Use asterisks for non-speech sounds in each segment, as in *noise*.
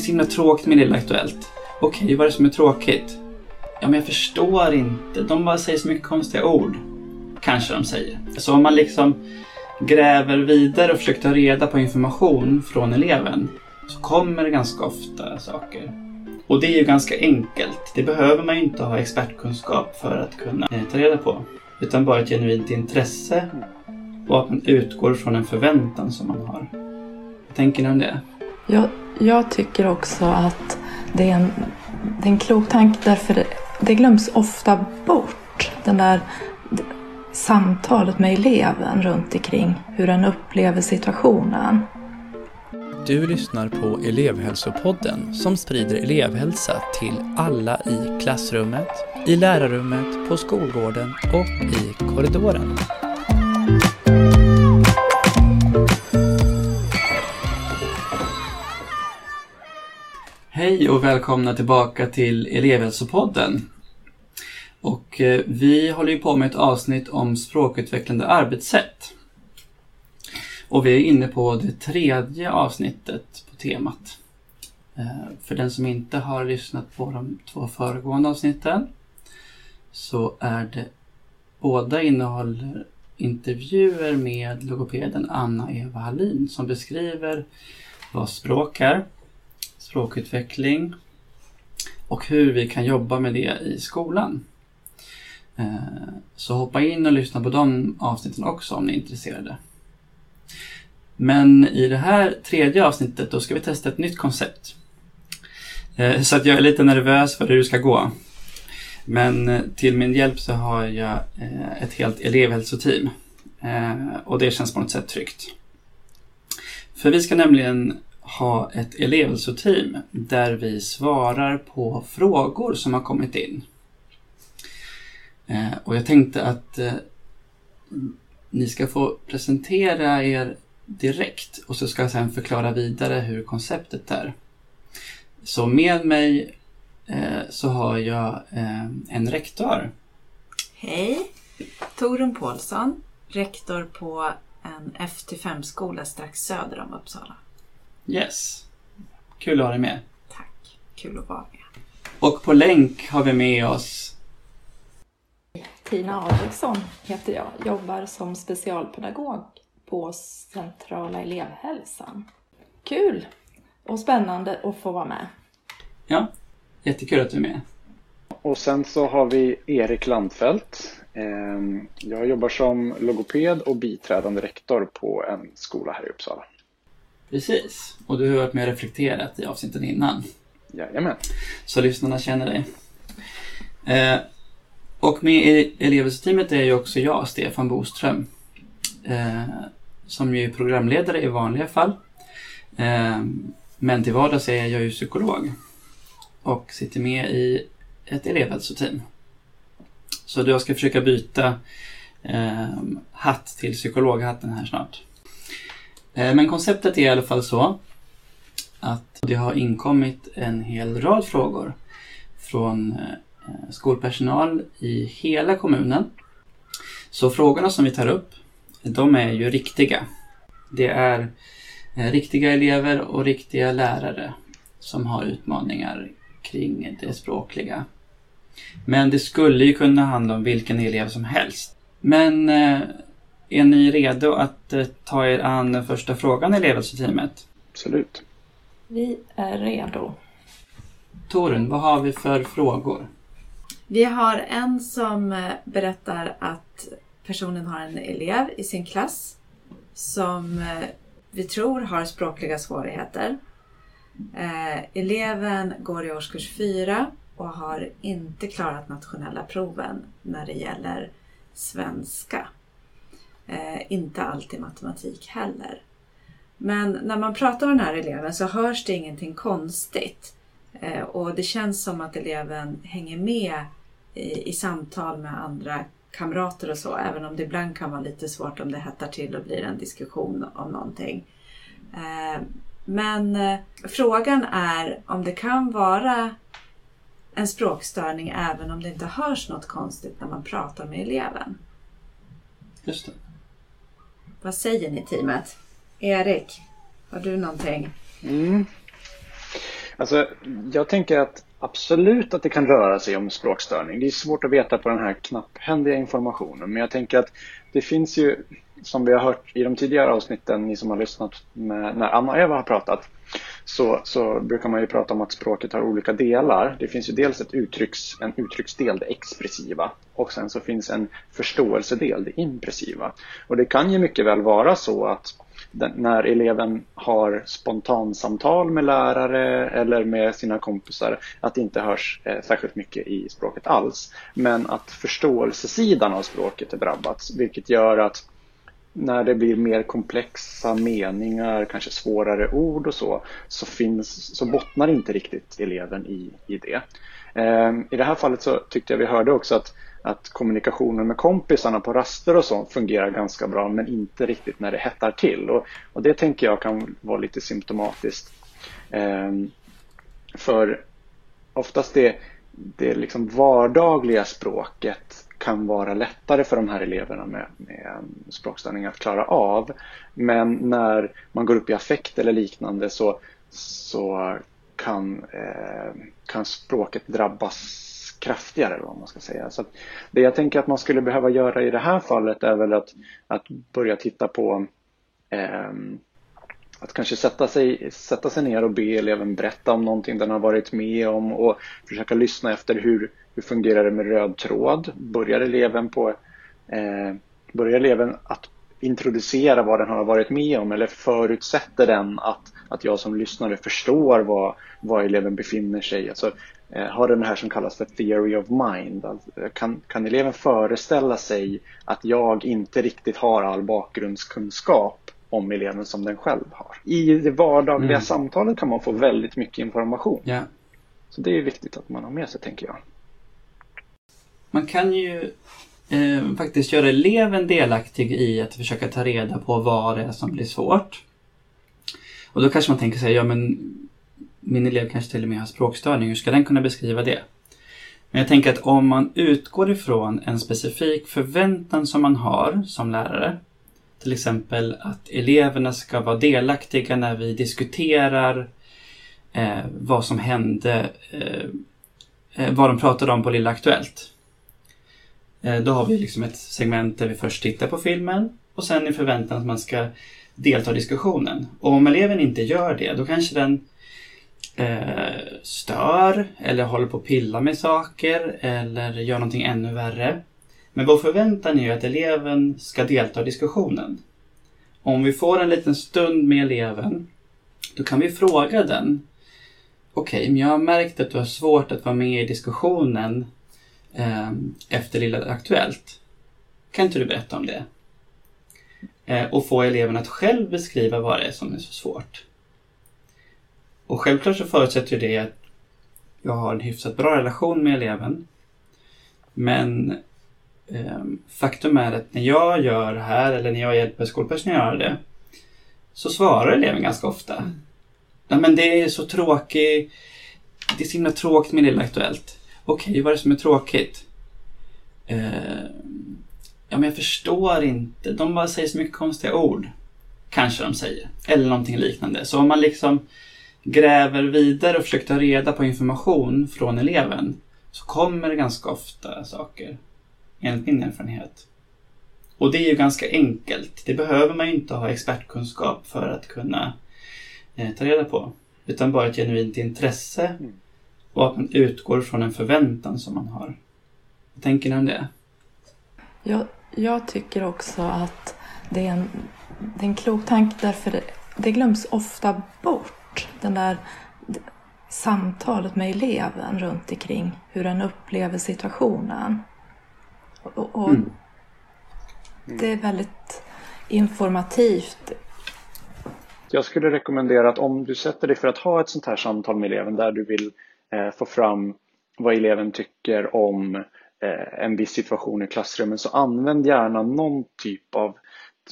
är så himla tråkigt med Lilla Aktuellt. Okej, vad är det som är tråkigt? Ja, men jag förstår inte. De bara säger så mycket konstiga ord. Kanske de säger. Så om man liksom gräver vidare och försöker ta reda på information från eleven så kommer det ganska ofta saker. Och det är ju ganska enkelt. Det behöver man ju inte ha expertkunskap för att kunna eh, ta reda på. Utan bara ett genuint intresse och att man utgår från en förväntan som man har. Vad tänker ni om det? Jag, jag tycker också att det är en, det är en klok tanke därför det, det glöms ofta bort. Den där samtalet med eleven runt omkring hur den upplever situationen. Du lyssnar på elevhälsopodden som sprider elevhälsa till alla i klassrummet, i lärarrummet, på skolgården och i korridoren. Hej och välkomna tillbaka till elevhälsopodden. Och eh, vi håller ju på med ett avsnitt om språkutvecklande arbetssätt. Och vi är inne på det tredje avsnittet på temat. Eh, för den som inte har lyssnat på de två föregående avsnitten så är det båda innehåller intervjuer med logopeden Anna-Eva Hallin som beskriver vad språk är, språkutveckling och hur vi kan jobba med det i skolan. Eh, så hoppa in och lyssna på de avsnitten också om ni är intresserade. Men i det här tredje avsnittet då ska vi testa ett nytt koncept. Eh, så att jag är lite nervös för hur det ska gå. Men eh, till min hjälp så har jag ett helt elevhälsoteam. Och det känns på något sätt tryggt. För vi ska nämligen ha ett elevhälsoteam där vi svarar på frågor som har kommit in. Eh, och jag tänkte att eh, ni ska få presentera er direkt och så ska jag sedan förklara vidare hur konceptet är. Så med mig eh, så har jag en rektor. Hej! Torun Paulsson, rektor på en F-5-skola strax söder om Uppsala. Yes. Kul att ha dig med. Tack. Kul att vara med. Och på länk har vi med oss Tina Adiksson heter jag. Jobbar som specialpedagog på Centrala elevhälsan. Kul och spännande att få vara med. Ja, jättekul att du är med. Och sen så har vi Erik Landfelt. Ehm, jag jobbar som logoped och biträdande rektor på en skola här i Uppsala. Precis, och du har varit med och reflekterat i avsnitten innan. Jajamän. Så lyssnarna känner dig. Eh, och med i elevhälsoteamet är ju också jag, Stefan Boström. Eh, som ju är programledare i vanliga fall. Eh, men till vardags är jag ju psykolog. Och sitter med i ett elevhälsoteam. Så jag ska försöka byta eh, hatt till psykologhatten här snart. Eh, men konceptet är i alla fall så att det har inkommit en hel rad frågor från eh, skolpersonal i hela kommunen. Så frågorna som vi tar upp, de är ju riktiga. Det är eh, riktiga elever och riktiga lärare som har utmaningar kring det språkliga. Men det skulle ju kunna handla om vilken elev som helst. Men är ni redo att eh, ta er an den första frågan i elevhälsoteamet? Absolut. Vi är redo. Torun, vad har vi för frågor? Vi har en som eh, berättar att personen har en elev i sin klass som eh, vi tror har språkliga svårigheter. eleven går i årskurs 4 och har inte klarat nationella proven när det gäller svenska. Eh, inte alltid matematik heller. Men när man pratar med den här eleven så hörs det ingenting konstigt. Eh, och det känns som att eleven hänger med i, i, samtal med andra kamrater och så. Även om det ibland kan vara lite svårt om det hettar till och blir en diskussion om någonting. Eh, men eh, frågan är om det kan vara en språkstörning även om det inte hörs något konstigt när man pratar med eleven. Just det. Vad säger ni teamet? Erik, har du någonting? Mm. Alltså, jag tänker att absolut att det kan röra sig om språkstörning. Det är svårt att veta på den här knapphändiga informationen. Men jag tänker att det finns ju, som vi har hört i de tidigare avsnitten, ni som har lyssnat med, när Anna och Eva har pratat, så, så brukar man ju prata om att språket har olika delar. Det finns ju dels ett uttrycks, en uttrycksdel, det expressiva, och sen så finns en förståelsedel, det impressiva. Och det kan ju mycket väl vara så att den, när eleven har spontansamtal med lärare eller med sina kompisar att det inte hörs eh, särskilt mycket i språket alls. Men att förståelsesidan av språket är drabbats vilket gör att när det blir mer komplexa meningar, kanske svårare ord och så, så, finns, så bottnar inte riktigt eleven i, i det. Ehm, I det här fallet så tyckte jag vi hörde också att att kommunikationen med kompisarna på raster och sånt fungerar ganska bra men inte riktigt när det hettar till. Och, och det tänker jag kan vara lite symptomatiskt. Ehm, för oftast det, det liksom vardagliga språket kan vara lättare för de här eleverna med, med språkstörning att klara av. Men när man går upp i affekt eller liknande så, så kan, eh, kan språket drabbas kraftigare vad man ska säga. Så det jag tänker att man skulle behöva göra i det här fallet är väl att, att börja titta på eh, att kanske sätta sig, sätta sig ner och be eleven berätta om någonting den har varit med om och försöka lyssna efter hur, hur fungerar det med röd tråd. Börjar eleven, på, eh, börjar eleven att introducera vad den har varit med om eller förutsätter den att, att jag som lyssnare förstår vad, vad eleven befinner sig. Alltså, Eh, har den här som kallas för theory of mind. Alltså, kan, kan eleven föreställa sig att jag inte riktigt har all bakgrundskunskap om eleven som den själv har. I det vardagliga mm. samtalet kan man få väldigt mycket information. Ja. Så det är viktigt att man har med sig tänker jag. Man kan ju eh, faktiskt göra eleven delaktig i att försöka ta reda på vad det är som blir svårt. Och då kanske man tänker sig, ja men min elev kanske till och med har språkstörning, hur ska den kunna beskriva det? Men jag tänker att om man utgår ifrån en specifik förväntan som man har som lärare, till exempel att eleverna ska vara delaktiga när vi diskuterar eh, vad som hände, eh, eh vad de pratade om på Lilla Aktuellt. Eh, då har vi liksom ett segment där vi först tittar på filmen och sen i förväntan att man ska delta i diskussionen. Och om eleven inte gör det, då kanske den eh, stör eller håller på att pilla med saker eller gör någonting ännu värre. Men vår förväntan är ju att eleven ska delta i diskussionen. Om vi får en liten stund med eleven, då kan vi fråga den. Okej, okay, men jag har märkt att du har svårt att vara med i diskussionen eh, efter Lilla Aktuellt. Kan inte du berätta om det? Eh, och få eleven att själv beskriva vad det är som är så svårt. Och självklart så förutsätter det att jag har en hyfsat bra relation med eleven. Men eh, faktum är att när jag gör det här eller när jag hjälper skolpersonalen att göra det så svarar eleven ganska ofta. Ja, men det är så tråkigt. Det är så himla tråkigt med Lilla Aktuellt. Okej, okay, vad är det som är tråkigt? Eh, ja, men jag förstår inte. De bara säger så mycket konstiga ord. Kanske de säger. Eller någonting liknande. Så om man liksom gräver vidare och försöker ta reda på information från eleven så kommer det ganska ofta saker, enligt min erfarenhet. Och det är ju ganska enkelt. Det behöver man ju inte ha expertkunskap för att kunna eh, ta reda på. Utan bara ett genuint intresse mm och att man utgår från en förväntan som man har. Vad tänker ni om det? Jag, jag tycker också att det är en, det är en klok tanke därför det, det glöms ofta bort den där samtalet med eleven runt omkring hur den upplever situationen. Och, och mm. Det är väldigt informativt. Jag skulle rekommendera att om du sätter dig för att ha ett sånt här samtal med eleven där du vill eh, Eh, få fram vad eleven tycker om eh, en viss situation i klassrummet så använd gärna någon typ av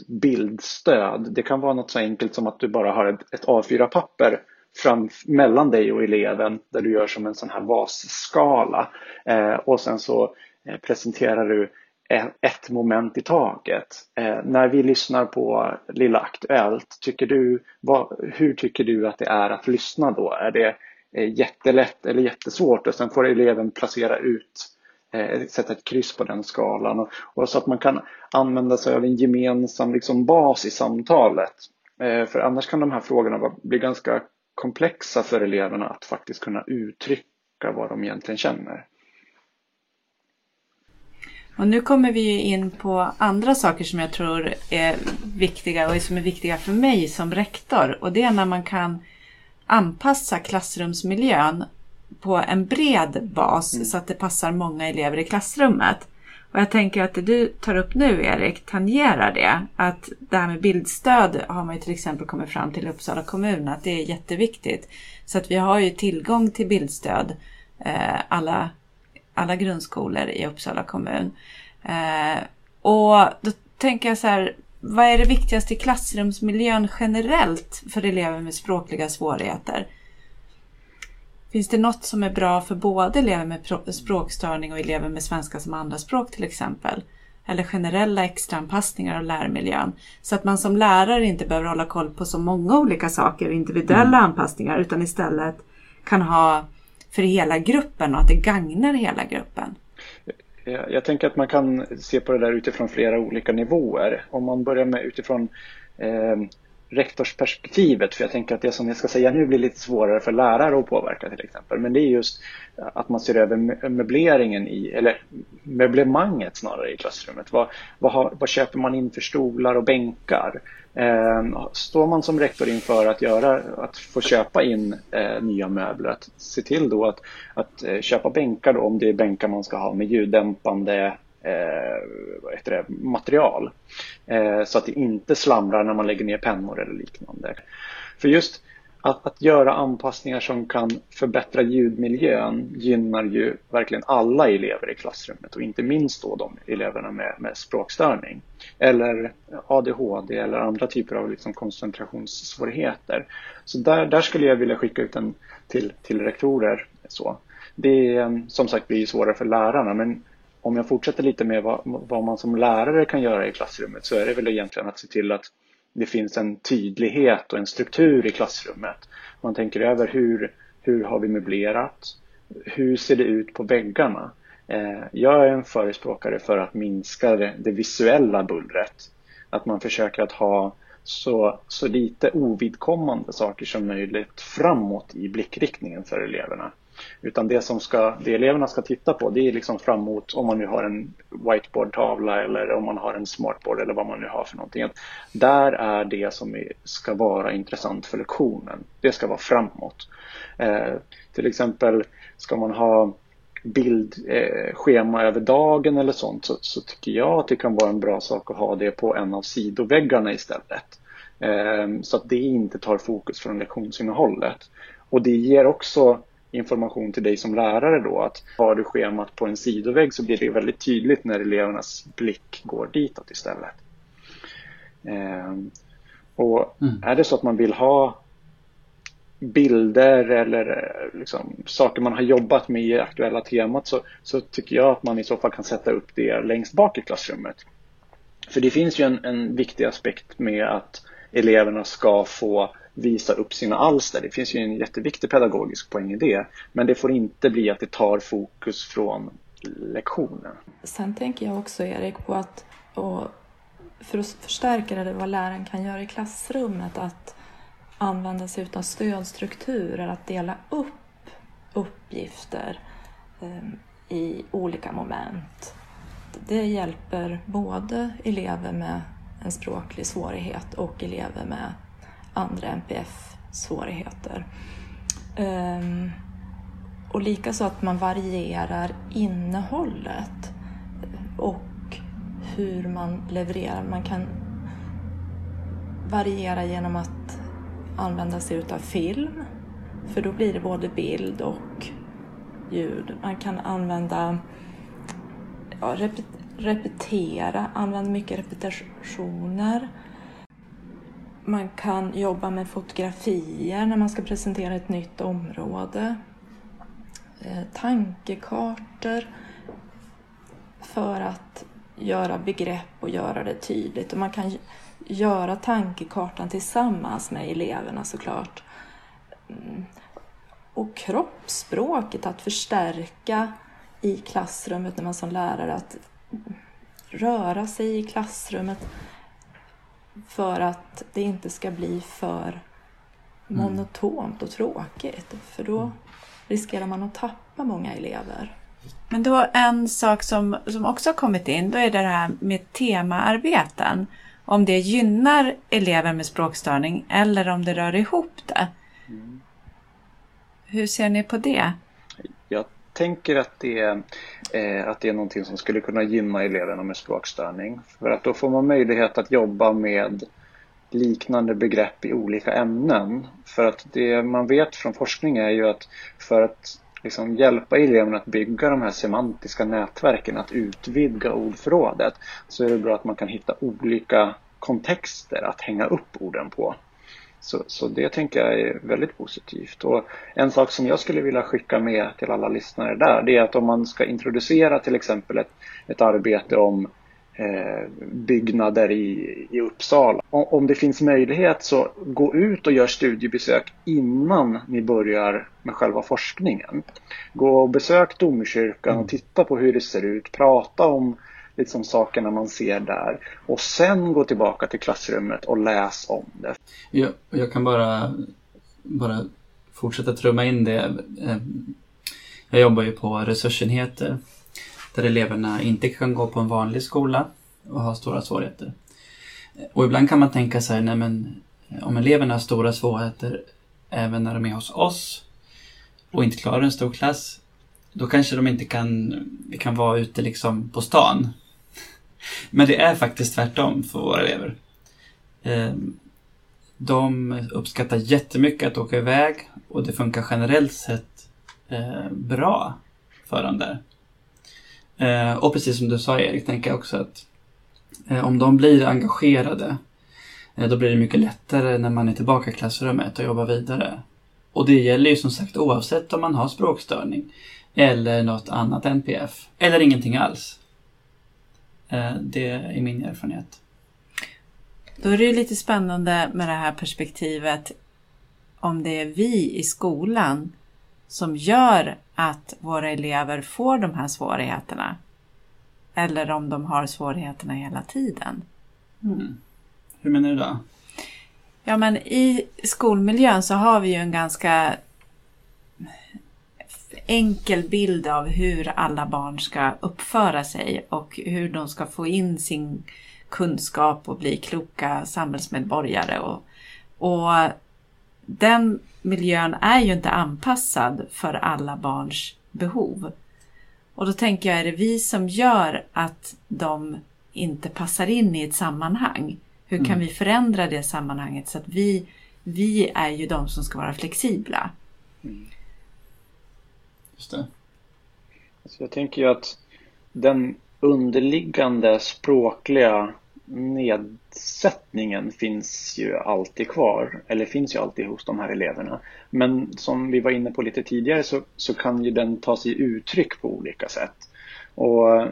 bildstöd. Det kan vara något så enkelt som att du bara har ett, ett A4-papper fram, mellan dig och eleven där du gör som en sån här vasskala eh, och sen så eh, presenterar du e-, ett moment i taget. Eh, när vi lyssnar på Lilla Aktuellt, tycker du, vad, hur tycker du att det är att lyssna då? Är det, Eh, jättelätt eller jättesvårt och sen får eleven placera ut, eh, sätta ett kryss på den skalan. Och, och, så att man kan använda sig av en gemensam liksom, bas i samtalet. Eh, för annars kan de här frågorna bli ganska komplexa för eleverna att faktiskt kunna uttrycka vad de egentligen känner. Och nu kommer vi in på andra saker som jag tror är viktiga och som är viktiga för mig som rektor. Och det är när man kan anpassa klassrumsmiljön på en bred bas mm. så att det passar många elever i klassrummet. Och jag tänker att det du tar upp nu Erik tangerar det. Att det här med bildstöd har man ju till exempel kommit fram till i Uppsala kommun att det är jätteviktigt. Så att vi har ju tillgång till bildstöd eh, alla, alla grundskolor i Uppsala kommun. Eh, och då tänker jag så här, vad är det viktigaste i klassrumsmiljön generellt för elever med språkliga svårigheter? Finns det något som är bra för både elever med språkstörning och elever med svenska som andraspråk till exempel? Eller generella extraanpassningar av lärmiljön. Så att man som lärare inte behöver hålla koll på så många olika saker, individuella mm. anpassningar, utan istället kan ha för hela gruppen och att det gagnar hela gruppen. Eh, jag tänker att man kan se på det där utifrån flera olika nivåer. Om man börjar med utifrån eh, rektorsperspektivet, för jag tänker att det som jag ska säga nu blir lite svårare för lärare att påverka till exempel. Men det är just att man ser över möbleringen i, eller möblemanget snarare i klassrummet. Vad, vad, har, vad köper man in för stolar och bänkar? Eh, står man som rektor inför att, göra, att få köpa in eh, nya möbler, att se till då att, att eh, köpa bänkar då, om det är bänkar man ska ha med ljuddämpande eh, det, material. Eh, så att det inte slamrar när man lägger ner pennor eller liknande. För just att, att göra anpassningar som kan förbättra ljudmiljön gynnar ju verkligen alla elever i klassrummet och inte minst då de eleverna med, med språkstörning eller ADHD eller andra typer av liksom koncentrationssvårigheter. Så där, där skulle jag vilja skicka ut den till, till rektorer. Så. Det är, som sagt blir svårare för lärarna men om jag fortsätter lite med vad, vad, man som lärare kan göra i klassrummet så är det väl egentligen att se till att det finns en tydlighet och en struktur i klassrummet. Man tänker över hur, hur har vi möblerat? Hur ser det ut på väggarna? Eh, jag är en förespråkare för att minska det, det visuella bullret. Att man försöker att ha så, så lite ovidkommande saker som möjligt framåt i blickriktningen för eleverna. Utan det som ska, det eleverna ska titta på det är liksom framåt om man nu har en whiteboardtavla eller om man har en smartboard eller vad man nu har för någonting. Att där är det som ska vara intressant för lektionen. Det ska vara framåt. Eh, till exempel ska man ha bildschema eh, över dagen eller sånt så, så, tycker jag att det kan vara en bra sak att ha det på en av sidoväggarna istället. Eh, så att det inte tar fokus från lektionsinnehållet. Och det ger också information till dig som lärare då att har du schemat på en sidovägg så blir det väldigt tydligt när elevernas blick går ditåt istället. Eh, och mm. är det så att man vill ha bilder eller liksom, saker man har jobbat med i aktuella temat så, så tycker jag att man i så fall kan sätta upp det längst bak i klassrummet. För det finns ju en, en viktig aspekt med att eleverna ska få visa upp sina alster. Det finns ju en jätteviktig pedagogisk poäng i det. Men det får inte bli att det tar fokus från lektionen. Sen tänker jag också Erik på att för att förstärka det vad läraren kan göra i klassrummet att använda sig av stödstrukturer, att dela upp uppgifter eh, i olika moment. Det hjälper både elever med en språklig svårighet och elever med andra NPF-svårigheter. Um, ehm, och likaså att man varierar innehållet och hur man levererar. Man kan variera genom att använda sig utav film, för då blir det både bild och ljud. Man kan använda ja, repetera, använda mycket repetitioner man kan jobba med fotografier när man ska presentera ett nytt område. Eh, tankekartor för att göra begrepp och göra det tydligt. Och man kan göra tankekartan tillsammans med eleverna såklart. Mm. Och kroppsspråket, att förstärka i klassrummet när man som lärare att röra sig i klassrummet för att det inte ska bli för monotont och tråkigt. För då riskerar man att tappa många elever. Men då en sak som, som också har kommit in, då är det här med temaarbeten. Om det gynnar elever med språkstörning eller om det rör ihop det. Hur ser ni på det? Jag tänker att det, är, eh, att det är någonting som skulle kunna gynna eleverna med språkstörning. För att då får man möjlighet att jobba med liknande begrepp i olika ämnen. För att det man vet från forskning är ju att för att liksom hjälpa eleverna att bygga de här semantiska nätverken, att utvidga ordförrådet, så är det bra att man kan hitta olika kontexter att hänga upp orden på. Så, så det tänker jag är väldigt positivt. Och en sak som jag skulle vilja skicka med till alla lyssnare där, det är att om man ska introducera till exempel ett, ett arbete om eh, byggnader i, i Uppsala. Om, om det finns möjlighet så gå ut och gör studiebesök innan ni börjar med själva forskningen. Gå och besök domkyrkan och titta på hur det ser ut, prata om liksom sakerna man ser där och sen gå tillbaka till klassrummet och läs om det. Jag, jag kan bara, bara fortsätta trumma in det. Eh, jag jobbar ju på resursenheter där eleverna inte kan gå på en vanlig skola och har stora svårigheter. Eh, och ibland kan man tänka sig, nej men eh, om eleverna har stora svårigheter även när de är hos oss och inte klarar en stor klass, då kanske de inte kan, kan vara ute liksom på stan. Men det är faktiskt tvärtom för våra elever. Ehm, de uppskattar jättemycket att åka iväg och det funkar generellt sett eh, bra för dem där. Eh, och precis som du sa Erik, tänker jag också att eh, om de blir engagerade då blir det mycket lättare när man är tillbaka i klassrummet och jobbar vidare. Och det gäller ju som sagt oavsett om man har språkstörning eller något annat NPF eller ingenting alls. Eh, det är min erfarenhet. Då är det ju lite spännande med det här perspektivet om det är vi i skolan som gör att våra elever får de här svårigheterna. Eller om de har svårigheterna hela tiden. Mm. Hur menar du då? Ja, men i skolmiljön så har vi ju en ganska enkel bild av hur alla barn ska uppföra sig och hur de ska få in sin kunskap och bli kloka samhällsmedborgare. Och, och den miljön är ju inte anpassad för alla barns behov. Och då tänker jag, är det vi som gör att de inte passar in i ett sammanhang? Hur kan Mm. vi förändra det sammanhanget så att vi, vi är ju de som ska vara flexibla? Just det. Så jag tänker ju att den underliggande språkliga nedsättningen finns ju alltid kvar, eller finns ju alltid hos de här eleverna. Men som vi var inne på lite tidigare så, så kan ju den ta sig uttryck på olika sätt. Och eh,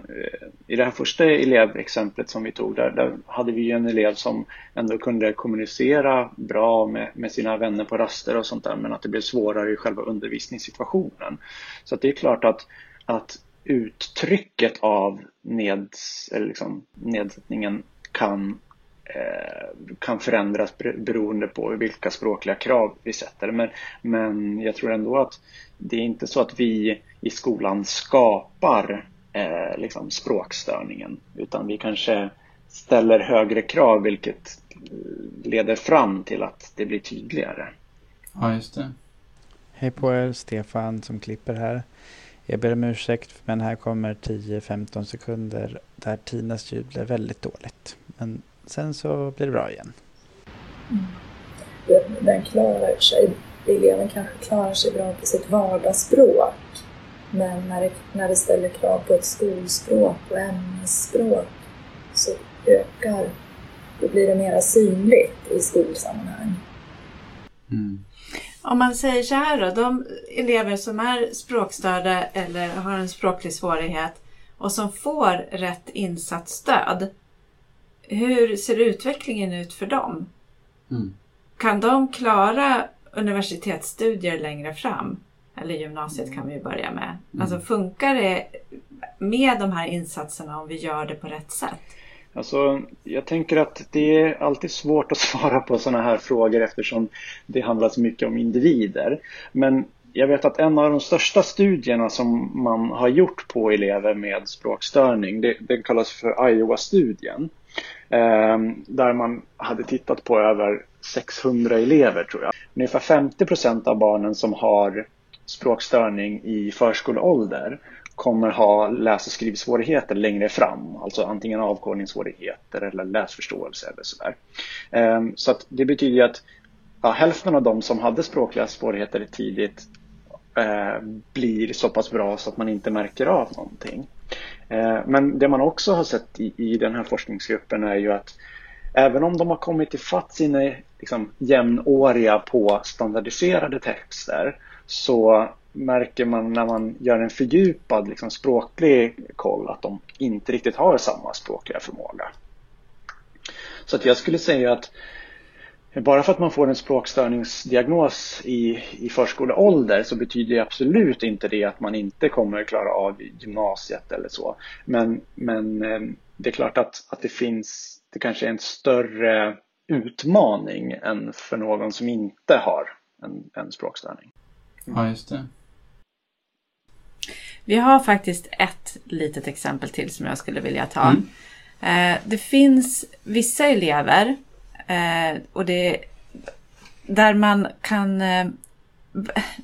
i det här första elevexemplet som vi tog, där, där hade vi ju en elev som ändå kunde kommunicera bra med, med sina vänner på raster och sånt där, men att det blev svårare i själva undervisningssituationen. Så att det är klart att, att uttrycket av neds, eller liksom nedsättningen kan, eh, kan förändras beroende på vilka språkliga krav vi sätter. Men, men jag tror ändå att det är inte så att vi i skolan skapar eh, liksom språkstörningen utan vi kanske ställer högre krav vilket eh, leder fram till att det blir tydligare. Ja, just det. Hej på er, Stefan som klipper här. Jag ber om ursäkt men här kommer 10-15 sekunder där Tinas ljud blev väldigt dåligt. Men sen så blir det bra igen. Den, den klarar sig, eleven kanske klarar sig bra på sitt vardagsspråk. Men när det, när det ställer krav på ett skolspråk och ämnesspråk så ökar, då blir det mera synligt i skolsammanhang. Mm. Om man säger så här då, de elever som är språkstörda eller har en språklig svårighet och som får rätt insatt stöd. Hur ser utvecklingen ut för dem? Mm. Kan de klara universitetsstudier längre fram? Eller gymnasiet kan vi börja med. Alltså funkar det med de här insatserna om vi gör det på rätt sätt? Alltså, jag tänker att det är alltid svårt att *laughs* svara på sådana här frågor eftersom det handlar så mycket om individer. Men jag vet att en av de största studierna som man har gjort på elever med språkstörning, det, den kallas för Iowa-studien. Eh, där man hade tittat på över 600 elever tror jag. Ungefär 50 procent av barnen som har språkstörning i förskoleålder kommer ha läs och skrivsvårigheter längre fram. Alltså antingen avkodningssvårigheter eller läsförståelse eller sådär. Ehm, så att det betyder att ja, hälften av de som hade språkliga svårigheter tidigt eh, blir så pass bra så att man inte märker av någonting. Eh, men det man också har sett i, i den här forskningsgruppen är ju att även om de har kommit ifatt sina liksom, jämnåriga på standardiserade texter så märker man när man gör en fördjupad liksom, språklig koll att de inte riktigt har samma språkliga förmåga. Så att jag skulle säga att bara för att man får en språkstörningsdiagnos i, i förskoleålder så betyder det absolut inte det att man inte kommer klara av gymnasiet eller så. Men, men eh, det är klart att, att det finns, det kanske är en större utmaning än för någon som inte har en, en språkstörning. Ja, just det. Vi har faktiskt ett litet exempel till som jag skulle vilja ta. Mm. Eh, det finns vissa elever eh, och det, där man kan, eh,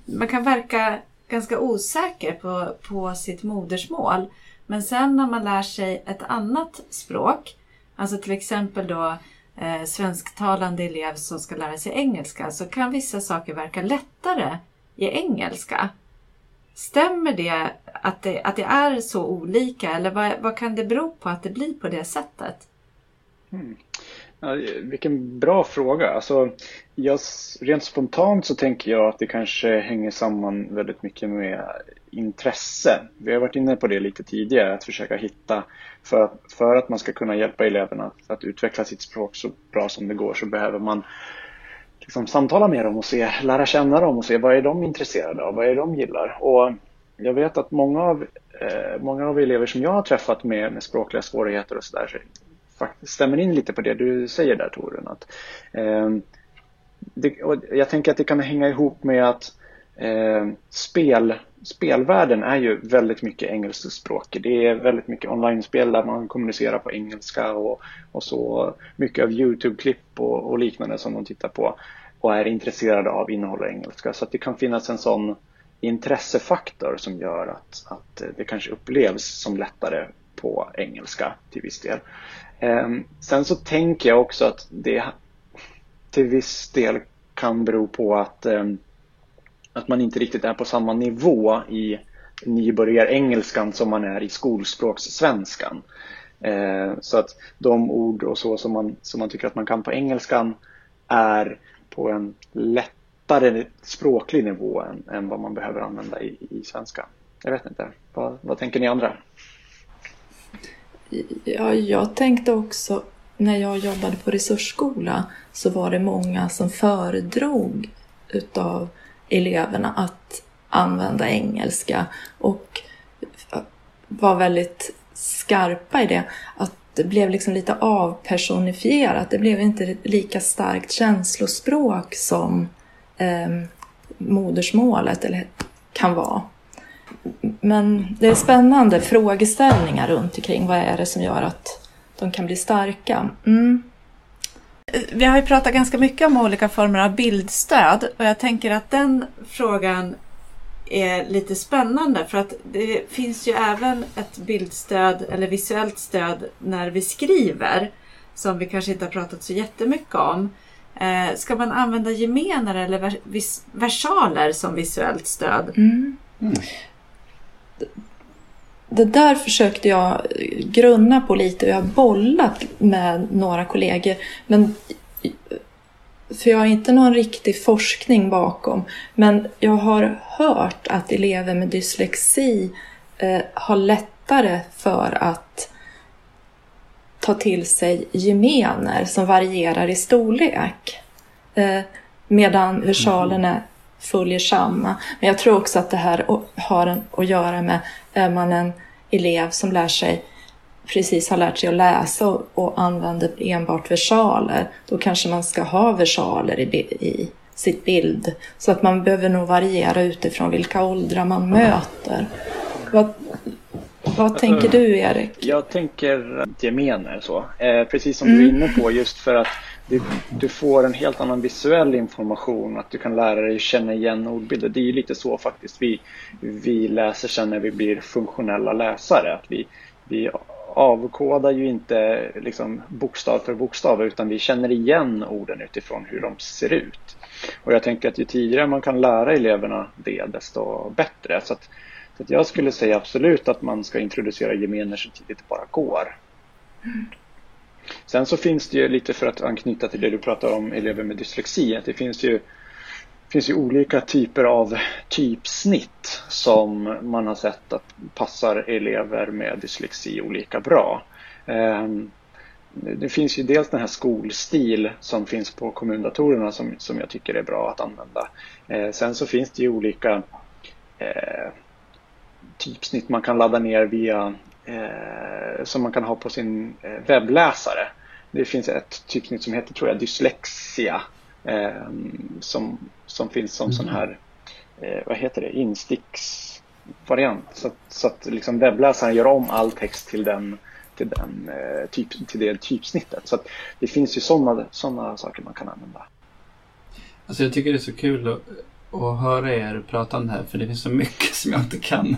man kan verka ganska osäker på, på sitt modersmål. Men sen när man lär sig ett annat språk, alltså till exempel då eh, svensktalande elev som ska lära sig engelska, så kan vissa saker verka lättare i engelska. Stämmer det att, det att det är så olika eller vad, vad kan det bero på att det blir på det sättet? Mm. Ja, vilken bra fråga. Alltså, jag, rent spontant så tänker jag att det kanske hänger samman väldigt mycket med intresse. Vi har varit inne på det lite tidigare, att försöka hitta, för, för att man ska kunna hjälpa eleverna att, att utveckla sitt språk så bra som det går så behöver man liksom samtala med dem och se, lära känna dem och se vad är de intresserade av, vad är det de gillar. Och jag vet att många av, eh, många av elever som jag har träffat med, med språkliga svårigheter och sådär stämmer in lite på det du säger där Torun. Att, eh, det, jag tänker att det kan hänga ihop med att eh, spel, spelvärlden är ju väldigt mycket engelskspråkig. Det är väldigt mycket online-spel där man kommunicerar på engelska och, och så mycket av YouTube-klipp och, och, liknande som de tittar på och är intresserade av innehåller engelska. Så att det kan finnas en sån intressefaktor som gör att, att det kanske upplevs som lättare på engelska till viss del. Ehm, sen så tänker jag också att det till viss del kan bero på att, ehm, att man inte riktigt är på samma nivå i nybörjarengelskan som man är i skolspråkssvenskan. Eh, så att de ord och så som man, som man tycker att man kan på engelskan är på en lättare språklig nivå än, än vad man behöver använda i, i svenska. Jag vet inte, vad, vad tänker ni andra? Ja, jag tänkte också när jag jobbade på resursskola så var det många som föredrog utav eleverna att använda engelska och var väldigt skarpa i det. Att det blev liksom lite avpersonifierat. Det blev inte lika starkt känslospråk som eh, modersmålet eller kan vara. Men det är spännande frågeställningar runt omkring. Vad är det som gör att de kan bli starka? Mm. Vi har ju pratat ganska mycket om olika former av bildstöd och jag tänker att den frågan är lite spännande för att det finns ju även ett bildstöd eller visuellt stöd när vi skriver som vi kanske inte har pratat så jättemycket om. Eh, ska man använda gemener eller versaler som visuellt stöd? Mm. Mm det där försökte jag grunna på lite och jag har bollat med några kollegor. Men, för jag har inte någon riktig forskning bakom. Men jag har hört att elever med dyslexi eh, har lättare för att ta till sig gemener som varierar i storlek. Eh, medan versalerna följer samma. Men jag tror också att det här har att göra med, är man en elev som lär sig precis har lärt sig att läsa och, och använder enbart versaler, då kanske man ska ha versaler i, i sitt bild. Så att man behöver nog variera utifrån vilka åldrar man möter. Vad, vad tänker du Erik? Jag tänker gemener så. Eh, precis som mm. du är inne på just för att du, du, får en helt annan visuell information, att du kan lära dig känna igen ordbilder. Det är ju lite så faktiskt vi, vi läser sen när vi blir funktionella läsare. Att vi, vi avkodar ju inte liksom bokstav för bokstav utan vi känner igen orden utifrån hur de ser ut. Och jag tänker att ju tidigare man kan lära eleverna det desto bättre. Så, att, så att jag skulle säga absolut att man ska introducera gemener så tidigt det bara går. Mm. Sen så finns det ju lite för att anknyta till det du pratar om elever med dyslexi. Att det finns ju, finns ju olika typer av typsnitt som man har sett att passar elever med dyslexi olika bra. Ehm, det finns ju dels den här skolstil som finns på kommundatorerna som, som jag tycker är bra att använda. Ehm, sen så finns det ju olika eh, typsnitt man kan ladda ner via eh, som man kan ha på sin eh, webbläsare. Det finns ett typsnitt som heter, tror jag, dyslexia eh, som, som finns som mm. sån här, eh, vad heter det, insticksvariant. Så, så att liksom webbläsaren gör om all text till den till, den, eh, typ, till det typsnittet. Så det finns ju sådana såna saker man kan använda. Alltså jag tycker det är så kul att, att höra er prata om det här för det finns så mycket som jag inte kan.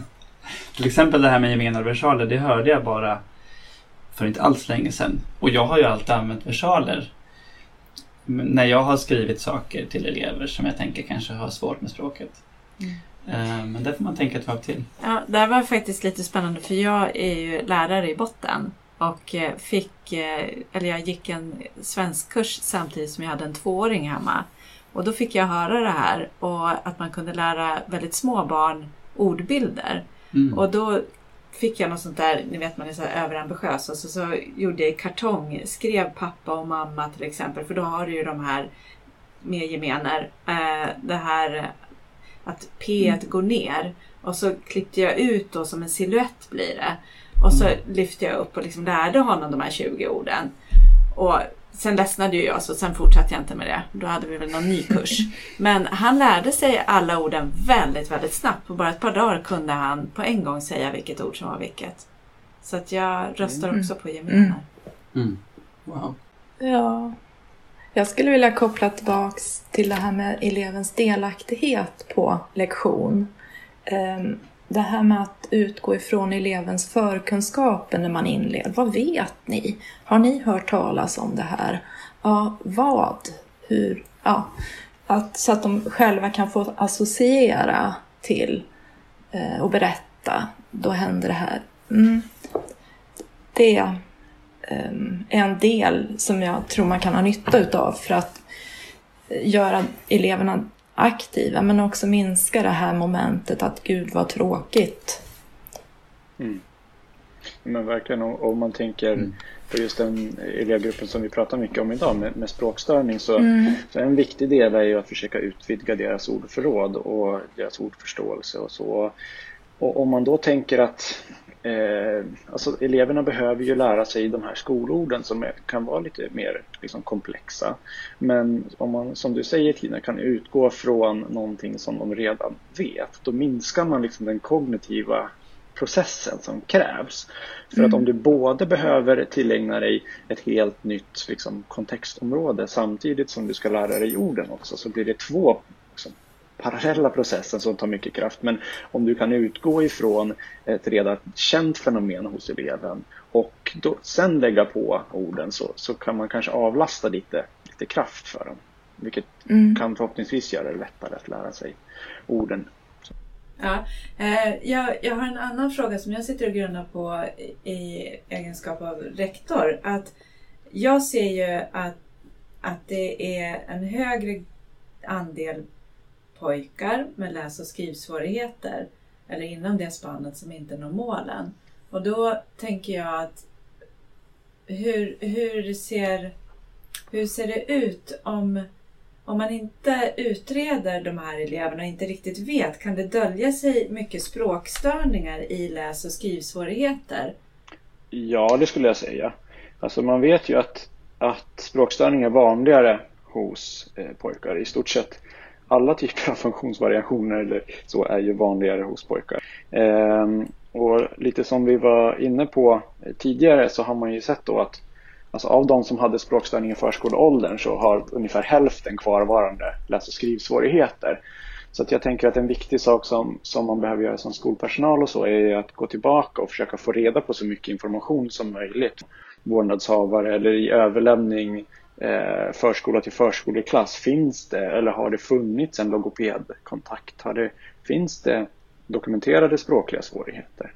Till exempel det här med gemensamma versaler, det hörde jag bara för inte alls länge sedan. Och jag har ju alltid använt versaler när jag har skrivit saker till elever som jag tänker kanske har svårt med språket. Mm. Eh, men det får man tänka ett varv till. Ja, det här var faktiskt lite spännande för jag är ju lärare i botten och eh, fick, eh, eller jag gick en svenskkurs samtidigt som jag hade en tvååring hemma. Och då fick jag höra det här och att man kunde lära väldigt små barn ordbilder. Mm. Och då fick jag något sånt där, ni vet man är så överambitiös och så, så gjorde jag i kartong, skrev pappa och mamma till exempel för då har du ju de här med gemener. Eh, det här att P mm. går ner och så klippte jag ut då som en siluett blir det. Och så mm. lyfte jag upp och liksom lärde honom de här 20 orden. Och sen ledsnade ju jag så sen fortsatte jag inte med det. Då hade vi väl någon ny kurs. *laughs* Men han lärde sig alla orden väldigt, väldigt snabbt. På bara ett par dagar kunde han på en gång säga vilket ord som var vilket. Så att jag röstar mm. också på gemener. Mm. mm. Wow. Ja. Jag skulle vilja koppla tillbaks till det här med elevens delaktighet på lektion. Det här med att utgå ifrån elevens förkunskaper när man inleder. Vad vet ni? Har ni hört talas om det här? Ja, vad? Hur? Ja, att, så att de själva kan få associera till eh, och berätta. Då händer det här. Mm. Det ehm, är en del som jag tror man kan ha nytta utav för att eh, göra eleverna aktiva men också minska det här momentet att gud vad tråkigt. Mm. Men verkligen om man tänker mm. på just den elevgruppen som vi pratar mycket om idag med, med språkstörning så, mm. så en viktig del är ju att försöka utvidga deras ordförråd och deras ordförståelse och så. Och om man då tänker att Eh, alltså eleverna behöver ju lära sig de här skolorden som är, kan vara lite mer liksom, komplexa. Men om man, som du säger Tina, kan utgå från någonting som de redan vet, då minskar man liksom den kognitiva processen som krävs. För mm. att om du både behöver tillägna dig ett helt nytt liksom, kontextområde samtidigt som du ska lära dig orden också så blir det två liksom, parallella processen som tar mycket kraft. Men om du kan utgå ifrån ett redan känt fenomen hos eleven och då, sen lägga på orden så, så kan man kanske avlasta lite, lite kraft för dem. Vilket mm. kan förhoppningsvis göra det lättare att lära sig orden. Ja, eh, jag, jag har en annan fråga som jag sitter och grunnar på i egenskap av rektor. Att jag ser ju att, att det är en högre andel pojkar med läs och skrivsvårigheter eller inom det spannet som inte når målen. Och då tänker jag att hur, hur, ser, hur ser det ut om, om man inte utreder de här eleverna och inte riktigt vet, kan det dölja sig mycket språkstörningar i läs och skrivsvårigheter? Ja, det skulle jag säga. Alltså man vet ju att, att språkstörning är vanligare hos eh, pojkar. I stort sett alla typer av funktionsvariationer eller så är ju vanligare hos pojkar. Eh, och lite som vi var inne på tidigare så har man ju sett då att Alltså av de som hade språkstörning i förskoleåldern så har ungefär hälften kvarvarande läs och skrivsvårigheter. Så att jag tänker att en viktig sak som, som man behöver göra som skolpersonal och så är att gå tillbaka och försöka få reda på så mycket information som möjligt. Vårdnadshavare eller i överlämning eh, förskola till förskoleklass. Finns det eller har det funnits en logopedkontakt? Har det, finns det dokumenterade språkliga svårigheter?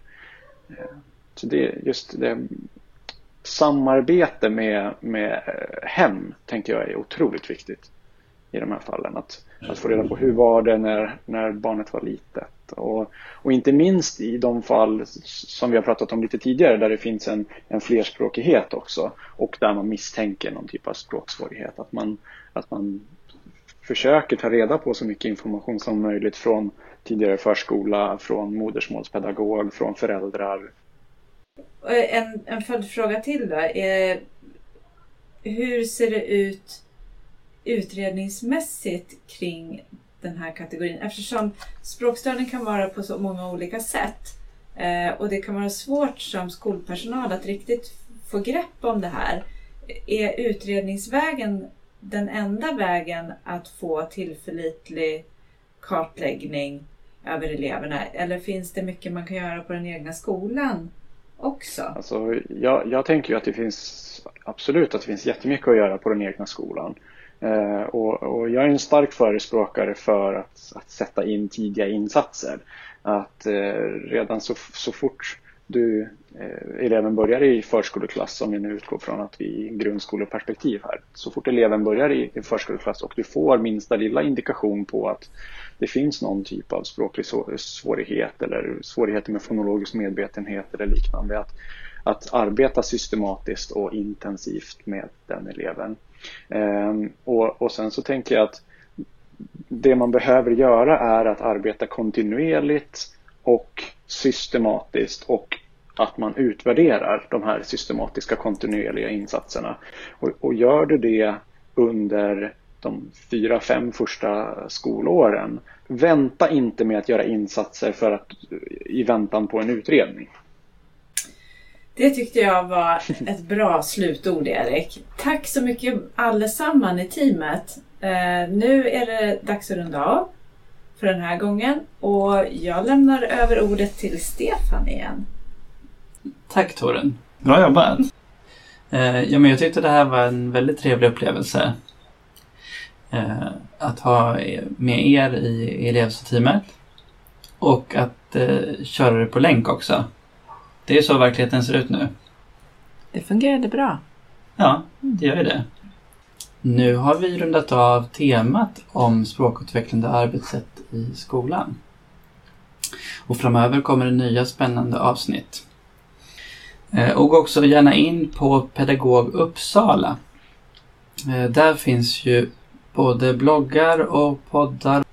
Eh, så det, just det, samarbete med, med hem tänker jag är otroligt viktigt i de här fallen. Att, att få reda på hur var det när, när barnet var litet. Och, och inte minst i de fall som vi har pratat om lite tidigare där det finns en, en flerspråkighet också och där man misstänker någon typ av språksvårighet. Att man, att man försöker ta reda på så mycket information som möjligt från tidigare förskola, från modersmålspedagog, från föräldrar, en, en följdfråga till då. Eh, hur ser det ut utredningsmässigt kring den här kategorin? Eftersom språkstörning kan vara på så många olika sätt eh, och det kan vara svårt som skolpersonal att riktigt få grepp om det här. Är utredningsvägen den enda vägen att få tillförlitlig kartläggning över eleverna? Eller finns det mycket man kan göra på den egna skolan också? Alltså, jag, jag tänker ju att det finns absolut att det finns jättemycket att göra på den egna skolan. Eh, och, och, jag är en stark förespråkare för att, att sätta in tidiga insatser. Att eh, redan så, så fort du, eh, eleven börjar i förskoleklass, om vi nu utgår från att vi är i grundskoleperspektiv här. Så fort eleven börjar i, i förskoleklass och du får minsta lilla indikation på att det finns någon typ av språklig svårighet eller svårigheter med fonologisk medvetenhet eller liknande. Att, att arbeta systematiskt och intensivt med den eleven. Ehm, och, och sen så tänker jag att det man behöver göra är att arbeta kontinuerligt och systematiskt och att man utvärderar de här systematiska kontinuerliga insatserna. Och, och gör du det under de fyra, fem första skolåren. Vänta inte med att göra insatser för att, i väntan på en utredning. Det tyckte jag var ett bra slutord Erik. Tack så mycket allesamman i teamet. Eh, nu är det dags att runda av för den här gången och jag lämnar över ordet till Stefan igen. Tack Torun. Bra jobbat. Eh, ja, men jag tyckte det här var en väldigt trevlig upplevelse. Eh, att ha med er i elevteamet och att köra det på länk också. Det är så verkligheten ser ut nu. Det fungerade bra. Ja, det gör ju det. Nu har vi rundat av temat om språkutvecklande arbetssätt i skolan. Och framöver kommer det nya spännande avsnitt. Eh, och gå också gärna in på Pedagog Uppsala. Eh, där finns ju både bloggar och poddar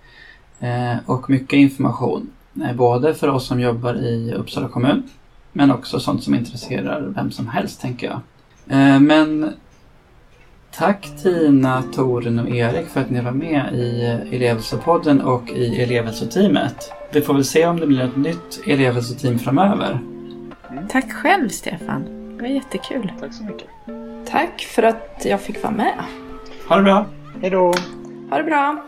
eh, och mycket information. Både för oss som jobbar i Uppsala kommun men också sånt som intresserar vem som helst tänker jag. Men tack Tina, Torun och Erik för att ni var med i elevhälsopodden och i elevhälsoteamet. Vi får väl se om det blir ett nytt elevhälsoteam framöver. Tack själv Stefan. Det var jättekul. Tack så mycket. Tack för att jag fick vara med. Ha det bra. Hej då. Ha det bra.